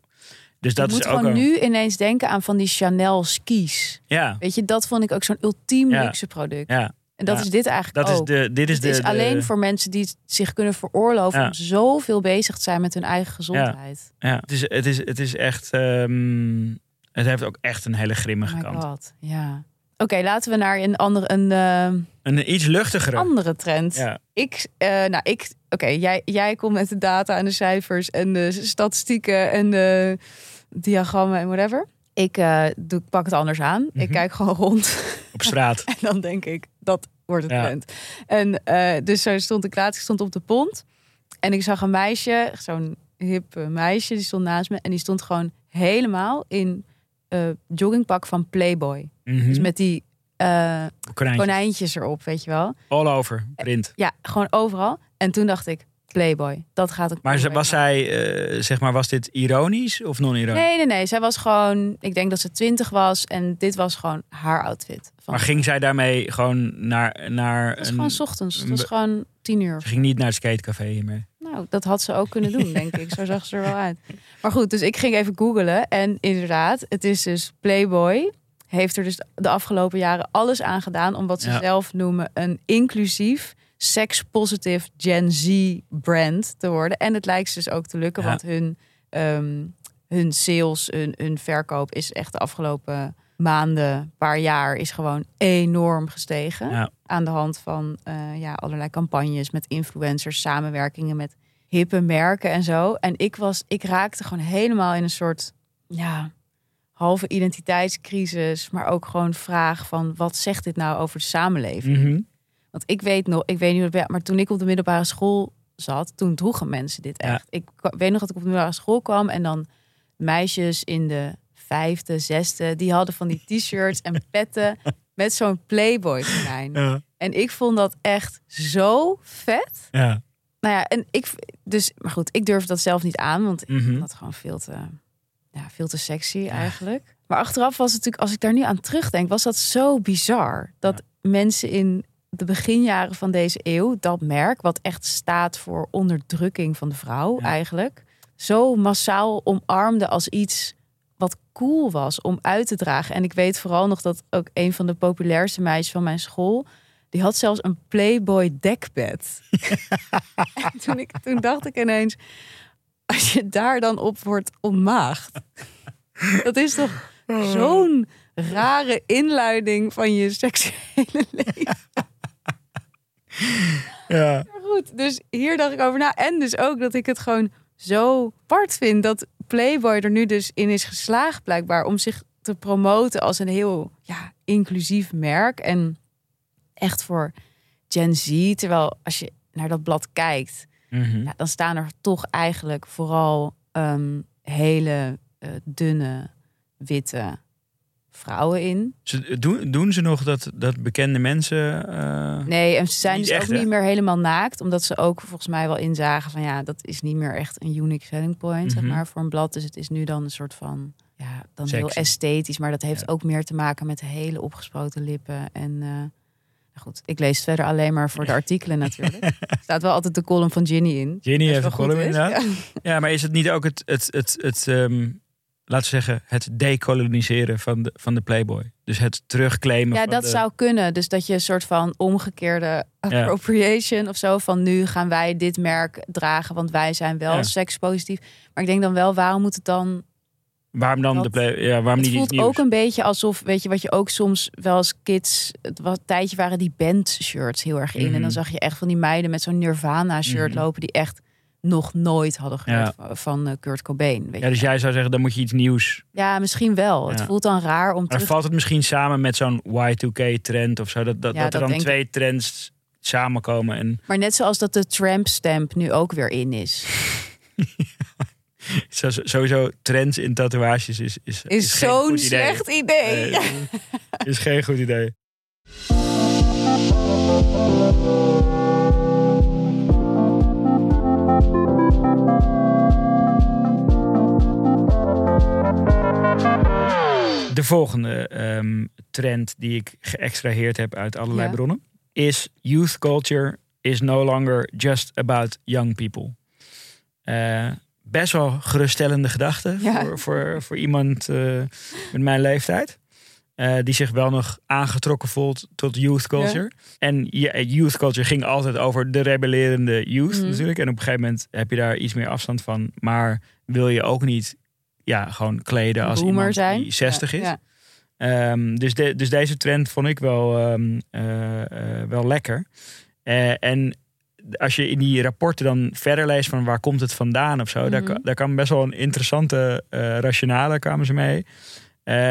Dus dat ik moet is ook gewoon al- nu ineens denken aan van die Chanel skis. Ja, Weet je, dat vond ik ook zo'n ultiem Ja. luxe product. ja. En dat Ja. is dit eigenlijk Dat is de, dit is het de, is de- alleen voor mensen die zich kunnen veroorloven Ja. om zoveel bezig te zijn met hun eigen gezondheid. Ja, het is, het is, het is echt. ehm, het heeft ook echt een hele Oh grimmige my kant. god, ja. Oké, laten we naar een andere, een, eh, Een iets luchtigere. andere trend. Ik, eh, nou, ik, oké, jij, jij komt met de data en de cijfers en de statistieken en de diagrammen en whatever. Ik eh, doe, pak het anders aan. Ik Mhm. kijk gewoon rond Op straat. en dan denk ik, dat wordt het Ja. trend. En eh, dus zo stond ik laatst, ik stond op de pont en ik zag een meisje, zo'n hip eh, meisje, die stond naast me en die stond gewoon helemaal in joggingpak van Playboy. Mhm. Dus met die eh, Konijntje. konijntjes erop, weet je wel. All over. Print. Ja, gewoon overal. En toen dacht ik, Playboy, dat gaat ook. Maar was maken. zij, eh, zeg maar, was dit ironisch of non-ironisch? Nee, nee, nee. Zij was gewoon, ik denk dat ze twintig was en dit was gewoon haar outfit. Van, Maar ging zij daarmee gewoon naar, naar het was een... gewoon 's ochtends. Het was gewoon tien uur. Ze ging niet naar het skatecafé hiermee. Nou, dat had ze ook kunnen doen, denk ik. Zo zag ze er wel uit. Maar goed, dus ik ging even googlen. En inderdaad, het is dus Playboy. Heeft er dus de afgelopen jaren alles aan gedaan om wat ze Ja. zelf noemen een inclusief, sex-positive Gen Z brand te worden. En het lijkt ze dus ook te lukken, Ja. want hun, ehm, hun sales, hun, hun verkoop is echt de afgelopen maanden, paar jaar, is gewoon enorm gestegen Ja. aan de hand van eh, ja, allerlei campagnes met influencers, samenwerkingen met hippe merken en zo. En ik was, ik raakte gewoon helemaal in een soort ja, halve identiteitscrisis, maar ook gewoon vraag van wat zegt dit nou over de samenleving? Mhm. Want ik weet nog, ik weet niet, hoe het- maar toen ik op de middelbare school zat, toen droegen mensen dit Ja. echt. Ik weet nog dat ik op de middelbare school kwam en dan meisjes in de vijfde, zesde, die hadden van die t-shirts en petten met zo'n Playboy konijn. Ja. En ik vond dat echt zo vet. Ja. Nou ja, en ik, dus, maar goed, ik durf dat zelf niet aan, want ik Mhm. vond dat gewoon veel te, ja, veel te sexy eigenlijk. Maar achteraf was het natuurlijk, als ik daar nu aan terugdenk, was dat zo bizar. Dat mensen in de beginjaren van deze eeuw, dat merk, wat echt staat voor onderdrukking van de vrouw Ja. eigenlijk, zo massaal omarmde als iets wat cool was om uit te dragen. En ik weet vooral nog dat ook een van de populairste meisjes van mijn school, die had zelfs een Playboy dekbed. en toen, ik, toen dacht ik ineens, als je daar dan op wordt ontmaagd, dat is toch zo'n rare inluiding van je seksuele leven. Ja. Maar goed, dus hier dacht ik over na. En dus ook dat ik het gewoon zo apart vind dat Playboy er nu dus in is geslaagd blijkbaar om zich te promoten als een heel ja, inclusief merk en echt voor Gen Z. Terwijl als je naar dat blad kijkt, Mhm. ja, dan staan er toch eigenlijk vooral ehm, hele eh, dunne witte vrouwen in. Ze, doen, doen ze nog dat, dat bekende mensen... eh, Nee, en ze zijn dus echt, ook hè? niet meer helemaal naakt. Omdat ze ook volgens mij wel inzagen van ja, dat is niet meer echt een unique selling point, zeg Mhm. maar, voor een blad. Dus het is nu dan een soort van, ja, dan heel esthetisch. Maar dat heeft Ja. ook meer te maken met hele opgesproten lippen. En eh, nou goed, ik lees het verder alleen maar voor de artikelen natuurlijk. Er staat wel altijd de column van Ginny in. Ginny heeft een column inderdaad. Ja. Ja, maar is het niet ook het, het, het, het ehm, laten we zeggen, het decoloniseren van de, van de Playboy? Dus het terugclaimen Ja, dat de... zou kunnen. Dus dat je een soort van omgekeerde appropriation of zo. Van nu gaan wij dit merk dragen, want wij zijn wel Ja. sekspositief. Maar ik denk dan wel, waarom moet het dan Waarom dan dat- de Play... Ja, waarom Het niet voelt ook een beetje alsof, weet je, wat je ook soms wel als kids, het was een tijdje waren die band-shirts heel erg in. En Mhm. dan zag je echt van die meiden met zo'n Nirvana-shirt Mhm. lopen die echt nog nooit hadden gehoord van- van eh, Kurt Cobain. Weet Ja, dus jij zou zeggen, dan moet je iets nieuws. ja, misschien wel. Het voelt dan raar om Maar terug valt het misschien samen met zo'n Y2K-trend of zo? Dat, dat, Ja, dat er dan twee trends samenkomen en Maar net zoals dat de tramp-stamp nu ook weer in is. sowieso trends in tatoeages is, is, Is, zo'n idee. slecht idee. Is geen goed idee. De volgende ehm, trend die ik geëxtraheerd heb uit allerlei Ja. bronnen is youth culture is no longer just about young people. Eh, best wel geruststellende gedachte Ja. voor, voor, voor iemand eh, met mijn leeftijd. Eh, die zich wel nog aangetrokken voelt tot youth culture. En ja, youth culture ging altijd over de rebellerende youth Mhm. natuurlijk. En op een gegeven moment heb je daar iets meer afstand van. Maar wil je ook niet ja, gewoon kleden als Boomer iemand zijn. die 60 Ja, is. ja. Ehm, dus, de, dus deze trend vond ik wel, ehm, eh, eh, wel lekker. Eh, en als je in die rapporten dan verder leest van waar komt het vandaan of zo, daar, Mhm. daar kwam best wel een interessante rationale kwamen ze mee.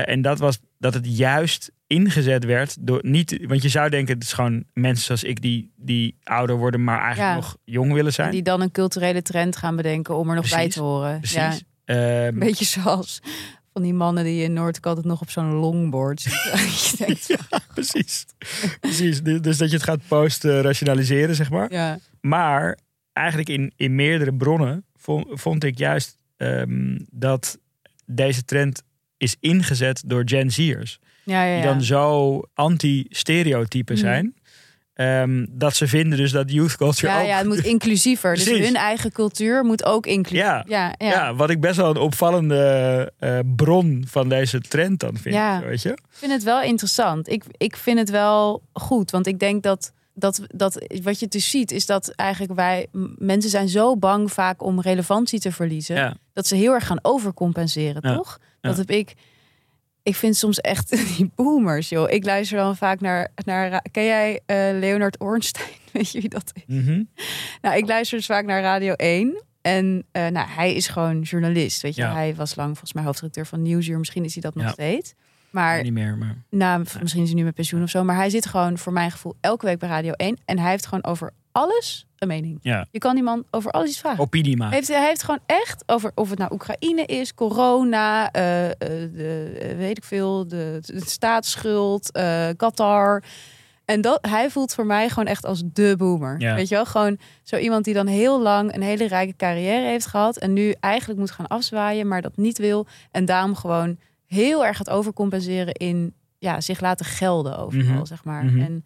En dat was dat het juist ingezet werd door niet, want je zou denken het is gewoon mensen zoals ik die, die ouder worden, maar eigenlijk Ja. nog jong willen zijn. Die dan een culturele trend gaan bedenken om er nog bij te horen. Precies. Ja, Een beetje zoals van die mannen die in Noord altijd nog op zo'n longboard zitten. denkt, precies. precies. Dus dus dat je het gaat post-rationaliseren, zeg maar. ja. Maar eigenlijk in, in meerdere bronnen vond, vond ik juist ehm, dat deze trend is ingezet door Gen Z'ers. Ja, ja, Die ja. dan zo anti-stereotypen Mhm. zijn. Ehm, dat ze vinden dus dat youth culture ja, ook... ja, het moet inclusiever. Dus hun eigen cultuur moet ook inclusief. Ja. Ja, ja. ja. wat ik best wel een opvallende eh, bron van deze trend dan vind. Ja. Weet je? Ik vind het wel interessant. Ik, ik vind het wel goed. Want ik denk dat, dat, dat wat je dus ziet, is dat eigenlijk wij mensen zijn zo bang vaak om relevantie te verliezen. Dat ze heel erg gaan overcompenseren, toch? Dat heb ik. Ik vind soms echt die boomers, joh. Ik luister dan vaak naar. naar ken jij eh, Leonard Ornstein? Weet je wie dat is? Mhm. Nou, ik luister dus vaak naar Radio 1. En eh, nou, hij is gewoon journalist. Weet je, Ja. hij was lang volgens mij hoofdredacteur van Nieuwsuur. Misschien is hij dat nog steeds. Maar Niet meer, maar... nou, misschien is hij nu met pensioen of zo. Maar hij zit gewoon voor mijn gevoel elke week bij Radio 1. En hij heeft gewoon over alles een mening. Ja. Je kan die man over alles iets vragen. Opinie maken. Heeft, hij heeft gewoon echt over of het nou Oekraïne is, corona, eh, eh, de, eh, weet ik veel, de, de staatsschuld, Qatar. En dat, hij voelt voor mij gewoon echt als de boomer. Ja. Weet je wel? Gewoon zo iemand die dan heel lang een hele rijke carrière heeft gehad. En nu eigenlijk moet gaan afzwaaien, maar dat niet wil. En daarom gewoon heel erg gaat overcompenseren in ja, zich laten gelden overal, Mhm. zeg maar. Mhm. En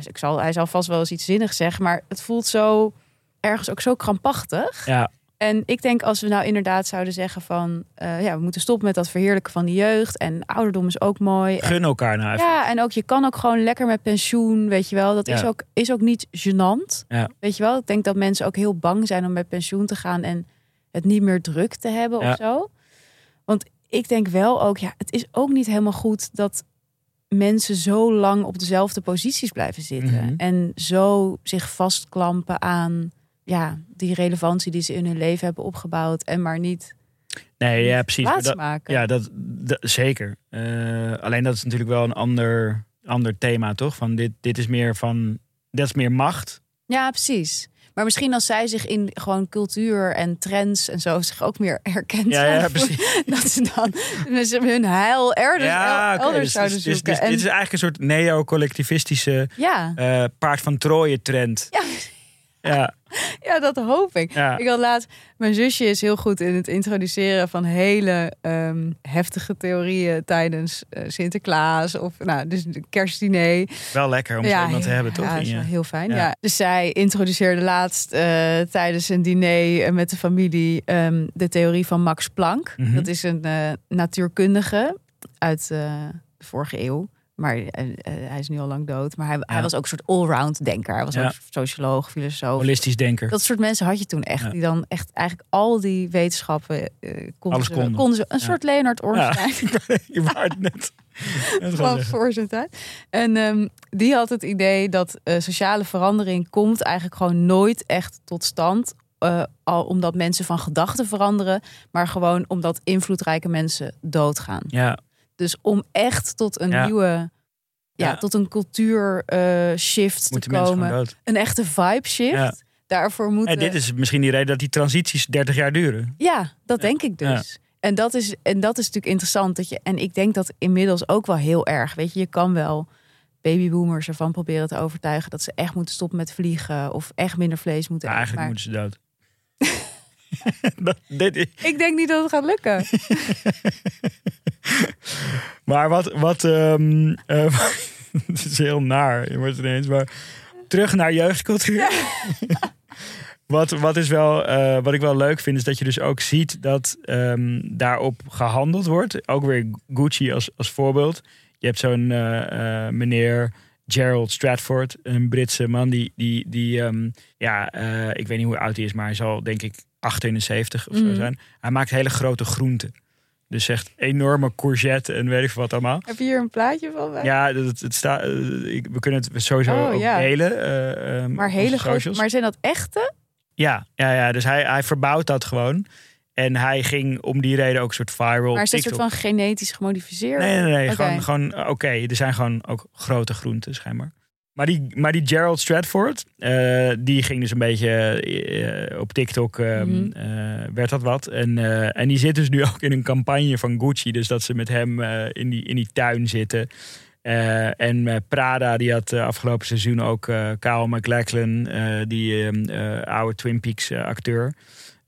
ik zal, hij zal vast wel eens iets zinnigs zeggen, maar het voelt zo ergens ook zo krampachtig. Ja, En ik denk als we nou inderdaad zouden zeggen van... eh, ja, we moeten stoppen met dat verheerlijken van de jeugd. En ouderdom is ook mooi. En, gun elkaar nou even. ja, en ook je kan ook gewoon lekker met pensioen, weet je wel. Dat is, ook, is ook niet gênant, Ja. weet je wel. Ik denk dat mensen ook heel bang zijn om met pensioen te gaan... en het niet meer druk te hebben Ja. of zo. Want ik denk wel ook, ja, het is ook niet helemaal goed... dat mensen zo lang op dezelfde posities blijven zitten. Mhm. En zo zich vastklampen aan ja, die relevantie die ze in hun leven hebben opgebouwd. En maar niet Nee, ja, precies. Maar plaats dat- maken. Ja, dat, dat- zeker. Eh, alleen dat is natuurlijk wel een ander, ander thema, toch? Van dit, dit is meer van. Dat is meer macht. Ja, precies. Maar misschien als zij zich in gewoon cultuur en trends en zo zich ook meer herkend Ja, precies. dat ze dan dus hun heil elders, ja, elders dus- zouden dus- zoeken. En- dit is eigenlijk een soort neo-collectivistische ja, eh, paard van Troje trend. Ja. Ja, ja, dat hoop ik. ja. Ik had laatst, mijn zusje is heel goed in het introduceren van hele ehm, heftige theorieën tijdens eh, Sinterklaas of nou, dus de kerstdiner. wel lekker om zo iemand te hebben, toch? Ja, is wel heel fijn. Ja. Ja. Dus zij introduceerde laatst eh, tijdens een diner eh, met de familie ehm, de theorie van Max Planck. Mhm. Dat is een natuurkundige uit de vorige eeuw. Maar eh, eh, hij is nu al lang dood. Maar hij, hij was ook een soort allround denker. Hij was Ja. ook socioloog, filosoof. Holistisch denker. Dat soort mensen had je toen echt. Ja. Die dan echt eigenlijk al die wetenschappen eh, konden, Alles ze, konden. konden ze. Een soort Leonard Ornstein. je waard net. gewoon voor zijn tijd. En ehm, die had het idee dat sociale verandering komt eigenlijk gewoon nooit echt tot stand. al omdat mensen van gedachten veranderen, maar gewoon omdat invloedrijke mensen doodgaan. Ja, Dus om echt tot een Ja. nieuwe, ja, Ja. tot een cultuur eh, shift te moeten komen, een echte vibe shift. Ja. Daarvoor moeten En dit is misschien die reden dat die transities 30 jaar duren. Ja, dat denk ik dus. En, dat is, en dat is natuurlijk interessant. Dat je, en ik denk dat inmiddels ook wel heel erg. Weet je, je kan wel babyboomers ervan proberen te overtuigen dat ze echt moeten stoppen met vliegen. Of echt minder vlees moeten Maar eten. eigenlijk Maar moeten ze dood. Dat- dit is- ik denk niet dat het gaat lukken. Maar wat, wat ehm, eh, het is heel naar, je wordt het ineens, maar terug naar jeugdcultuur. wat, wat, is wel, eh, wat ik wel leuk vind, is dat je dus ook ziet dat ehm, daarop gehandeld wordt. Ook weer Gucci als, als voorbeeld. Je hebt zo'n eh, meneer Gerald Stratford, een Britse man, die, die, die ehm, ja, eh, ik weet niet hoe oud hij is, maar hij zal denk ik 78 of zo Mhm. zijn. Hij maakt hele grote groenten. Dus echt enorme courgette en weet ik wat allemaal. Heb je hier een plaatje van? bij? Ja, het, het staat. eh, we kunnen het sowieso Oh, ook ja. delen. eh, ehm, Maar hele grote. Maar zijn dat echte? Ja, ja, ja, dus hij, hij verbouwt dat gewoon. En hij ging om die reden ook een soort viral. Maar is TikTok. soort van genetisch gemodificeerd? Nee, nee, nee. Gewoon, gewoon eh, oké. Er zijn gewoon ook grote groenten, schijnbaar. Maar die, maar die Gerald Stratford, eh, die ging dus een beetje eh, op TikTok, eh, Mhm. werd dat wat. En, en die zit dus nu ook in een campagne van Gucci. Dus dat ze met hem in, die, in die tuin zitten. En Prada, die had afgelopen seizoen ook Kyle MacLachlan, eh, die eh, eh, oude Twin Peaks acteur.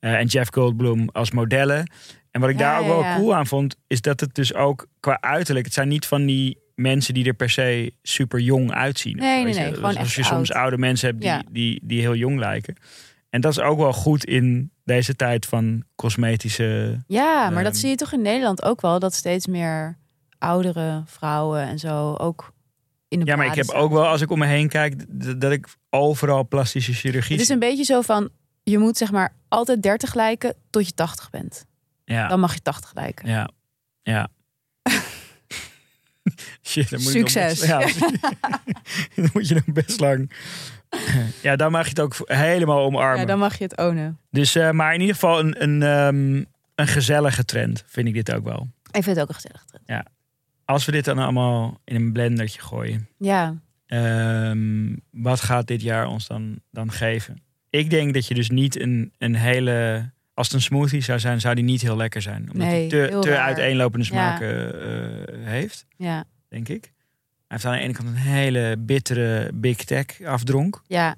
Eh, en Jeff Goldblum als modellen. En wat ik daar ook wel cool aan vond, is dat het dus ook qua uiterlijk, het zijn niet van die mensen die er per se super jong uitzien. Nee, nee, nee, Dus gewoon als echt je soms oud. oude mensen hebt die, Ja. die, die heel jong lijken. En dat is ook wel goed in deze tijd van cosmetische. Ja, maar dat Ehm. zie je toch in Nederland ook wel. Dat steeds meer oudere vrouwen en zo ook in de Ja, maar ik heb ook wel, als ik om me heen kijk, dat ik overal plastische chirurgie. Het is een beetje zo van, je moet zeg maar altijd 30 lijken tot je 80 bent. Ja, Dan mag je 80 lijken. ja, ja. Shit, dan moet Succes. Ik nog best, ja, dan moet je nog best lang. Ja, dan mag je het ook helemaal omarmen. Ja, dan mag je het ownen. Dus, eh, maar in ieder geval een, een, ehm, een gezellige trend, vind ik dit ook wel. Ik vind het ook een gezellig trend. Als we dit dan allemaal in een blendertje gooien, Ja, ehm, wat gaat dit jaar ons dan, dan geven? Ik denk dat je dus niet een, een hele. Als het een smoothie zou zijn, zou die niet heel lekker zijn. Omdat Nee, hij te, te uiteenlopende Ja. smaken eh, heeft, ja, denk ik. Hij heeft aan de ene kant een hele bittere Big Tech afdronk. ja.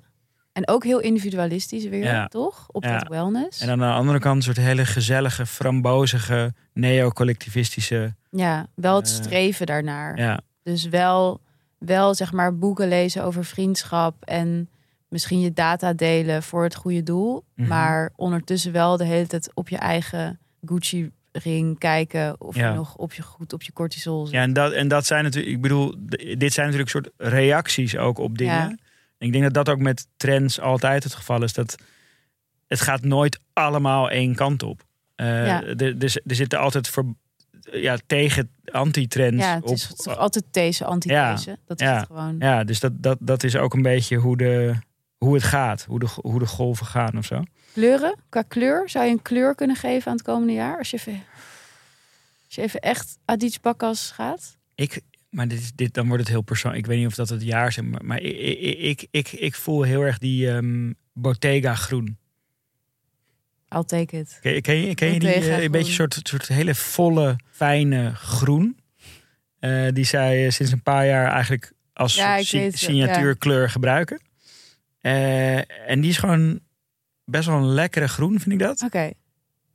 En ook heel individualistisch weer, Ja. toch? Op Ja. dat wellness. En aan de andere kant een soort hele gezellige, frambozige, neo-collectivistische. Ja, wel het Eh, streven daarnaar. Ja, Dus wel, wel zeg maar boeken lezen over vriendschap en misschien je data delen voor het goede doel. Mhm. Maar ondertussen wel de hele tijd op je eigen Gucci ring kijken of Ja. je nog op je goed op je cortisol zit. ja en, dat, en dat zijn natuurlijk, ik bedoel, dit zijn natuurlijk soort reacties ook op dingen. Ja. En ik denk dat dat ook met trends altijd het geval is. Dat het gaat nooit allemaal één kant op. Eh, Ja. er, er, er zitten altijd voor, ja, tegen anti-trends Ja, het op. is toch altijd deze, antithese. Dat is Ja. het gewoon. Ja, dus dat, dat, dat is ook een beetje hoe, de, hoe het gaat. Hoe de, hoe de golven gaan of zo. Kleuren, qua kleur, zou je een kleur kunnen geven aan het komende jaar? Als je even, als je even echt Adidas Bakkas gaat. Ik, maar dit, is- dit, dan wordt het heel persoonlijk. Ik weet niet of dat het jaar is, maar, maar ik, ik, ik, ik, voel heel erg die ehm, Bottega groen. I'll take it. Ken, je- ken ken je die eh, een beetje soort, soort hele volle, fijne groen? Eh, die zij eh, sinds een paar jaar eigenlijk als Ja, si- signatuurkleur gebruiken. Eh, en die is gewoon best wel een lekkere groen, vind ik dat. Oké,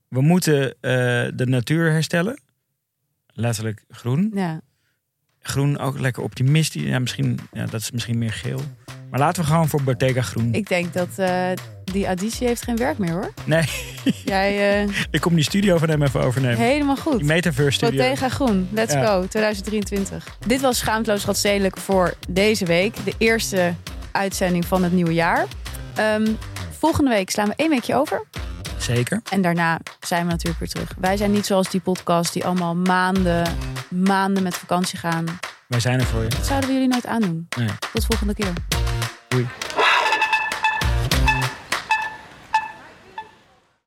We moeten eh, de natuur herstellen. Letterlijk groen. ja. Groen ook lekker optimistisch. Ja, misschien, ja, dat is misschien meer geel. Maar laten we gewoon voor Bottega groen. Ik denk dat eh, die additie heeft geen werk meer hoor. Nee, Jij, ik kom die studio van hem even overnemen. helemaal Die goed. Metaverse studio. Bottega Groen, let's Ja. go, 2023. Dit was Schaamteloos Radstedelijk voor deze week. De eerste uitzending van het nieuwe jaar. Ehm, volgende week slaan we één weekje over. Zeker. En daarna zijn we natuurlijk weer terug. Wij zijn niet zoals die podcast die allemaal maanden, maanden met vakantie gaan. Wij zijn er voor je. Dat zouden we jullie nooit aandoen. Nee. Tot volgende keer. Doei.